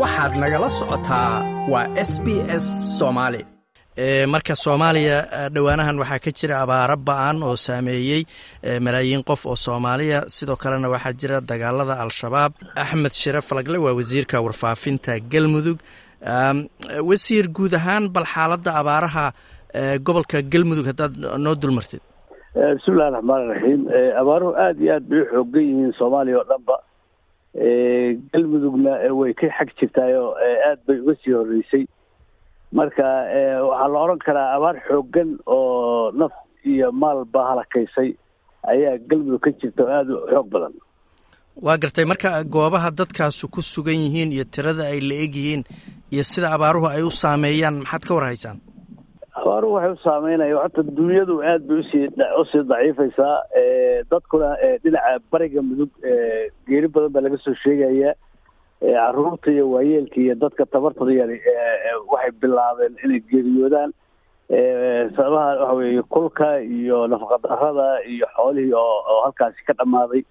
waxaad nagala socotaa waa s b s soomaali marka soomaaliya dhowaanahan waxaa ka jira abaaro ba'an oo saameeyey malaayiin qof oo soomaaliya. Sidoo kalena waxaa jira dagaalada al-shabaab. Axmed shire falagle waa wasiirka warfaafinta galmudug. Wasiir guud ahaan bal xaaladda abaaraha gobolka galmudug haddaad noo dulmartid? Bismillahi raxmaani raxiim abaaruhu aada iyo aad bay u xoogan yihiin soomaaliya oo dhanba galmudugna way ka xag jirtaayoo aad bay uga sii horreysay. Marka waxaa la odhan karaa abaar xooggan oo naf iyo maalba halakaysay. Ayaa galmudug ka jirta oo aada u xoog badan. Waa gartay marka goobaha dadkaasu ku sugan yihiin iyo tirada ay la eg yihiin iyo sida abaaruhu ay u saameeyaan maxaad ka war abaaruhu waxay u saameynaya horta dunyadu aad bay u sii u sii daciifaysaa dadkuna dhinaca bariga mudug geeri badan baa laga soo sheegayaa carruurta iyo waayeelka iyo dadka tabartada yari waxay bilaabeen inay geeriyoodaan sababaha waxa weeye kulka iyo nafaqadarada iyo xoolihii oo halkaasi ka dhammaaday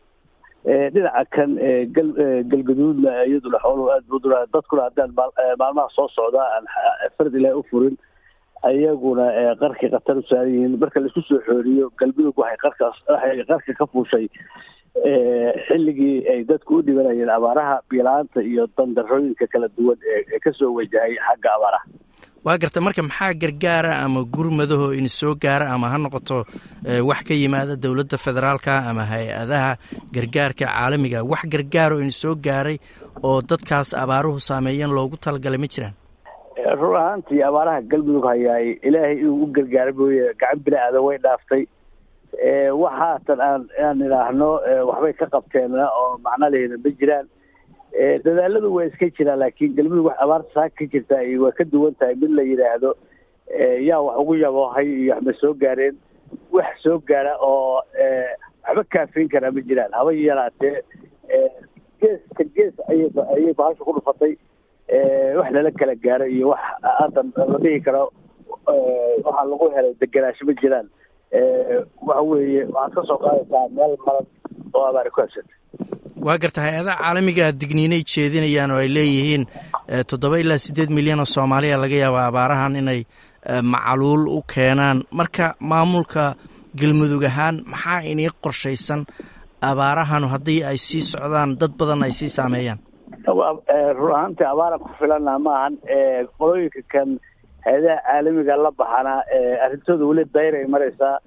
dhinaca kan gal galgaduudna iyaduna xooluhu aad bu dura dadkuna haddaan maalmaha soo socdaa aan farad ilaahi u furin ayaguna qarkii khatar u saaran yihiin. Marka la isku soo xooriyo galmudug waxay qarkaas qarka ka fuushay xilligii ay dadku u dhibanayeen abaaraha biila-aanta iyo dandarooyinka kala duwan ee ka soo wajahay xagga abaaraha. Waa garta marka maxaa gargaara ama gurmadaho in soo gaara ama ha noqoto wax ka yimaada dowladda federaalka ama hay'adaha gargaarka caalamiga? Wax gargaaro in soo gaaray oo dadkaas abaaruhu saameeyeen loogu talagalay ma jiraan run ahaantii abaaraha galmudug hayaay ilaahay inuu u gargaara mooye gacan bini aadan way dhaaftay. Wax haatan aan aan idhaahno waxbay ka qabteena oo macno lehina ma jiraan. Dadaaladu waa iska jiraan laakiin galmudug wax abaarta saaka ka jirta waa ka duwan tahay mid la yidhaahdo yaa wax ugu yaboohay iyo waxma soo gaareen. Wax soo gaara oo waxba kaafin karaa ma jiraan. Haba yaraatee geeska gees ayay ayay bahasha ku dhufatay wax lala kala gaaro iyo wax haddan la dhihi karo waxaa lagu helay degenaansho ma jiraan. Waxa weeye waxaad ka soo qaadaysaa meel maran oo abaari ku habsatay waa garta hay'adaha caalamiga digniinay jeedinayaan oo ay leeyihiin toddoba ilaa siddeed milyan oo soomaaliya laga yaaba abaarahan inay macaluul u keenaan. Marka maamulka galmudug ahaan maxaa inii qorshaysan abaarahanu haddii ay sii socdaan dad badan ay sii saameeyaan run ahaantii abaara ku filana maahan qolooyinka kan hay'adaha caalamiga la baxana arrintooda weli dayr ay maraysaa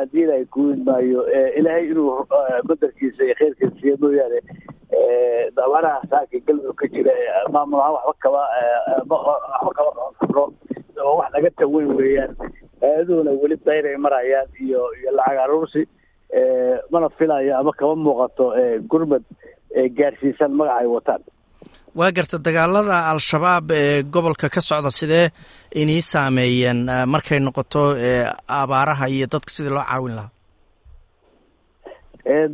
haddii ilaahay kuwid maayo ilaahay inuu qadarkiisa iyo kheyrkiisa siiya mooyaane abaaraha saaka galmudug ka jira maamul ahaan waxba kaba waxba kaba qabankarno oo wax naga taweyn weeyaan. Hay'aduhuna weli dayr ay marayaan iyo iyo lacag aruursi mana filayo ama kama muuqato gurmad gaarsiisan magaca ay wataan. Waa garta dagaalada al-shabaab ee gobolka ka socda sidee inii saameeyeen markay noqoto abaaraha iyo dadka sidii loo caawin lahaa?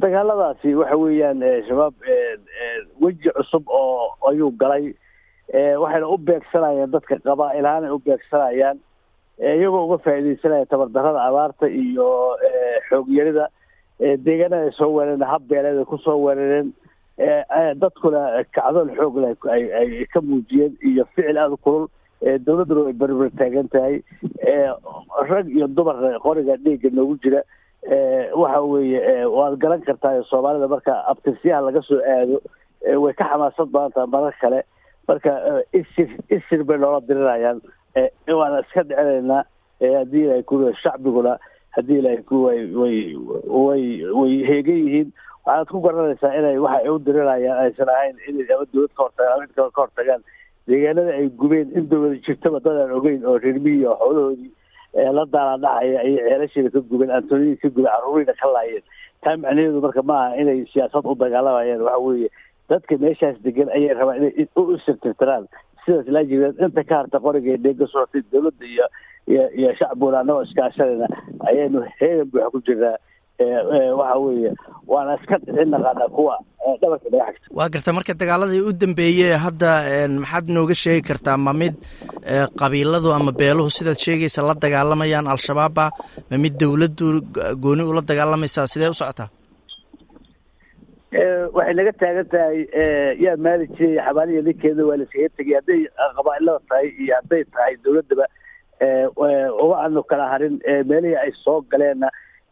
Dagaaladaasi waxa weeyaan shabaab weji cusub oo ayuu galay. Waxayna u beegsanayaan dadka qabaa ilahaan ay u beegsanayaan. Iyagoo uga faa'iidaysanaya tabardarada abaarta iyo xoog yarida deegaanada ay soo weerareen habbeeleed ay ku soo weerareen dadkuna kacdoon xoog leh ay ka muujiyeen iyo ficil aada u kulul dowladduna way berber taagan tahay. Rag iyo dumar qoriga dhiigga noogu jira waxa weeye waad garan kartaa soomaalida marka abtirsiyaha laga soo aado way ka xamaasad badan tahay marar kale. Marka isir isir bay noola dirinayaan waana iska dhicinaynaa haddii ilahay ku shacbiguna haddii ilahay ku way way way way heegan yihiin waxaad ku garanaysaa inay waxa ay u dirinayaan aysan ahayn inay ama dowlad ka hortagaan ama kale ka hortagaan deegaanada ay gubeen in dowladda jirtaba dad aan ogeyn oo reermiyi oo xoolahoodii la daalaadhacaya ayay ceelasheeda ka gubeen antoniyada ka gubeen carruuriina ka laayeen. Taa macnaheedu marka ma aha inay siyaasad u dagaalamayaan waxa weeye dadka meeshaas degan ayay rabaan inay u isirtirtiraan sidaas laa jireen inta ka harta qoriga dheega socotay dowladda iyo iyo iyo shacbiguna annagoo iskaashanayna ayaynu heegan buuxa ku jirnaa waxa weeye waana iska dhicin naqaanaa kuwa dhabarka naga xigta waa garta marka dagaaladii u dambeeyey hadda maxaad nooga sheegi kartaa ma mid qabiiladu ama beeluhu sidaad sheegaysa la dagaalamayaan al-shabaabba ma mid dowladdu gooni ula dagaalamaysaa sidee u socotaa? Waxay naga taagan tahay yaa maali jiray xabaaliya ninkeeda waa laskaga tegay hadday qabaa'ilada tahay iyo hadday tahay dowladdaba uma aanu kala harin meelihii ay soo galeenna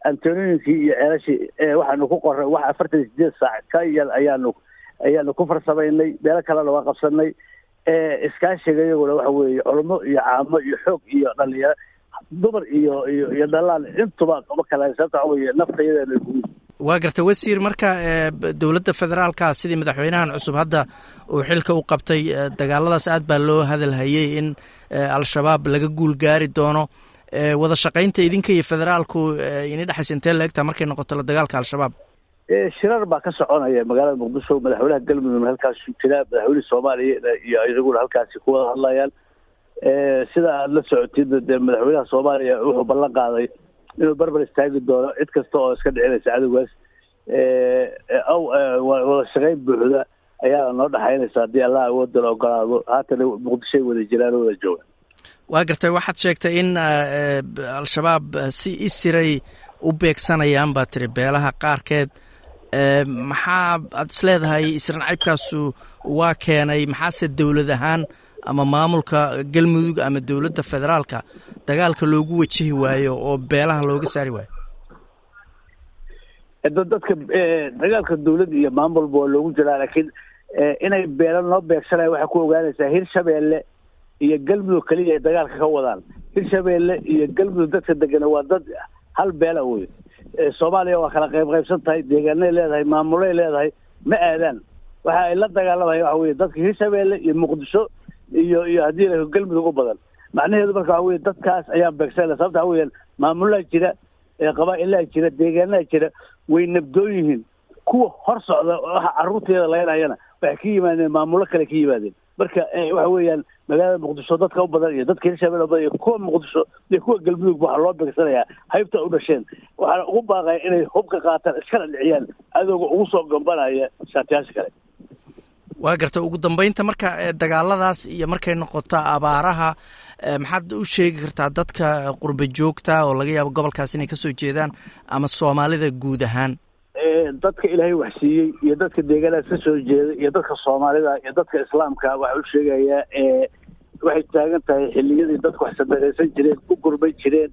antonooyinkii iyo ceelashii waxaanu ku qoray wax afartan sideed saac. Ka yar ayaanu ayaanu ku farsamaynay meelo kalena waa qabsanay iskaashiga iyaguna waxa weeye culamo iyo caamo iyo xoog iyo dhalinyaro dumar iyo iyo iyo dhalaan intuba uma kala sababta waxa weeye naftayadeena waa garta wasiir marka dowladda federaalka sidii madaxweynahan cusub hadda uu xilka u qabtay dagaaladaas aad baa loo hadalhayey in al-shabaab laga guul gaari doono wada shaqaynta idinka iyo federaalku ini dhexaysa intee la egtaa markay noqoto la dagaalka al-shabaab? Shirar baa ka soconaya magaalada muqdisho madaxweynaha galmudugna halkaasu jiraa madaxweynihii soomaaliya iyo iyaguna halkaasi ku wada hadlayaan sida aada la socotid dee madaxweynaha soomaaliya wuxuu ballan qaaday inuu barbar istaagi doono cid kasta oo iska dhicinaysa cadowgaas aw wada shaqayn buuxda ayaana noo dhexaynaysa haddii allah awooda la ogolaado haatana muqdishoay wada jiraan wada joogaan waa gartay waxaad sheegtay in al-shabaab si isiray u beegsanayaan baa tiri beelaha qaarkeed. Maxaa aad is leedahay? Isranacaybkaasu waa keenay maxaase dowlad ahaan ama maamulka galmudug ama dowladda federaalka dagaalka loogu wajihi waayo oo beelaha looga saari waayo? Dadka dagaalka dowladda iyo maamulba waa loogu jiraa laakiin inay beela noo beegsanayo waxay ku ogaanaysaa hirshabeelle iyo galmudug keliya ay dagaalka ka wadaan. Hirshabeelle iyo galmudug dadka degana waa dad hal beela wey soomaaliya waa kala qayb qaybsan tahay deegaanay leedahay maamulay leedahay ma aadaan. Waxa ay la dagaalamayan waxa weye dadka hirshabeelle iyo muqdisho iyo iyo haddii la galmudug u badan. Macnaheedu marka waxa weye dadkaas ayaan beegsanayna sababta waxa weyaan maamulaa jira qabaa'ilaa jira deegaanaa jira way nabdoon yihiin. Kuwa hor socda waxa carruurteeda laynayana waxay ka yimaadeen maamulo kale ka yimaadeen marka waxa weeyaan magaalada muqdisho dadka u badan iyo dadka hirshabelle u badan iyo kuwa muqdisho iyo kuwa galmudug waxaa loo beegsanayaa haybta u dhasheen. Waxaana ugu baaqaya inay hubka qaataan iskala dhiciyaan adooga ugu soo gambanaya shaatiyaasha kale. Waa garta ugu dambeynta marka dagaaladaas iyo markay noqoto abaaraha maxaad u sheegi kartaa dadka qurba joogta oo laga yaabo gobolkaas inay ka soo jeedaan ama soomaalida guud ahaan dadka ilaahay wax siiyey iyo dadka deegaanaas ka soo jeeda iyo dadka soomaalida iyo dadka islaamka waxaa u sheegayaa waxay taagan tahay xilliyadii dadku wax sadareysan jireen u gurban jireen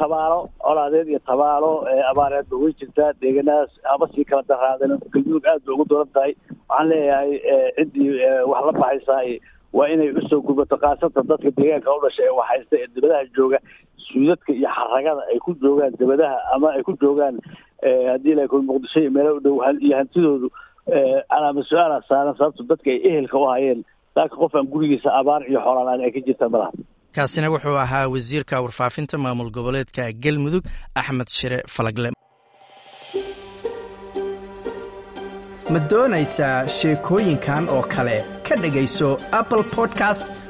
tabaalo colaadeed iyo tabaalo abaareedba way jirtaa deegaanadaas haba sii kala daraadeen galmudug aad bay ugu doran tahay. Waxaan leeyahay ciddii wax la baxaysaa waa inay u soo gurbato khaasatan dadka deegaanka u dhashay ee wax haysta ee dibadaha jooga suudadka iyo xaragada ay ku joogaan dibadaha ama ay ku joogaan haddii la muqdisho iyo meelo u dhow iyo hantidoodu calaama su'aala saaran sababto dadka ay ehelka u hayeen. Laaka qof aan gurigiisa abaar iyo xoolaan ay ka jirta malaha kaasina wuxuu ahaa wasiirka warfaafinta maamul goboleedka galmudug axmed shire falagle. Ma doonaysaa sheekooyinkan oo kale? Ka dhegayso apple podcast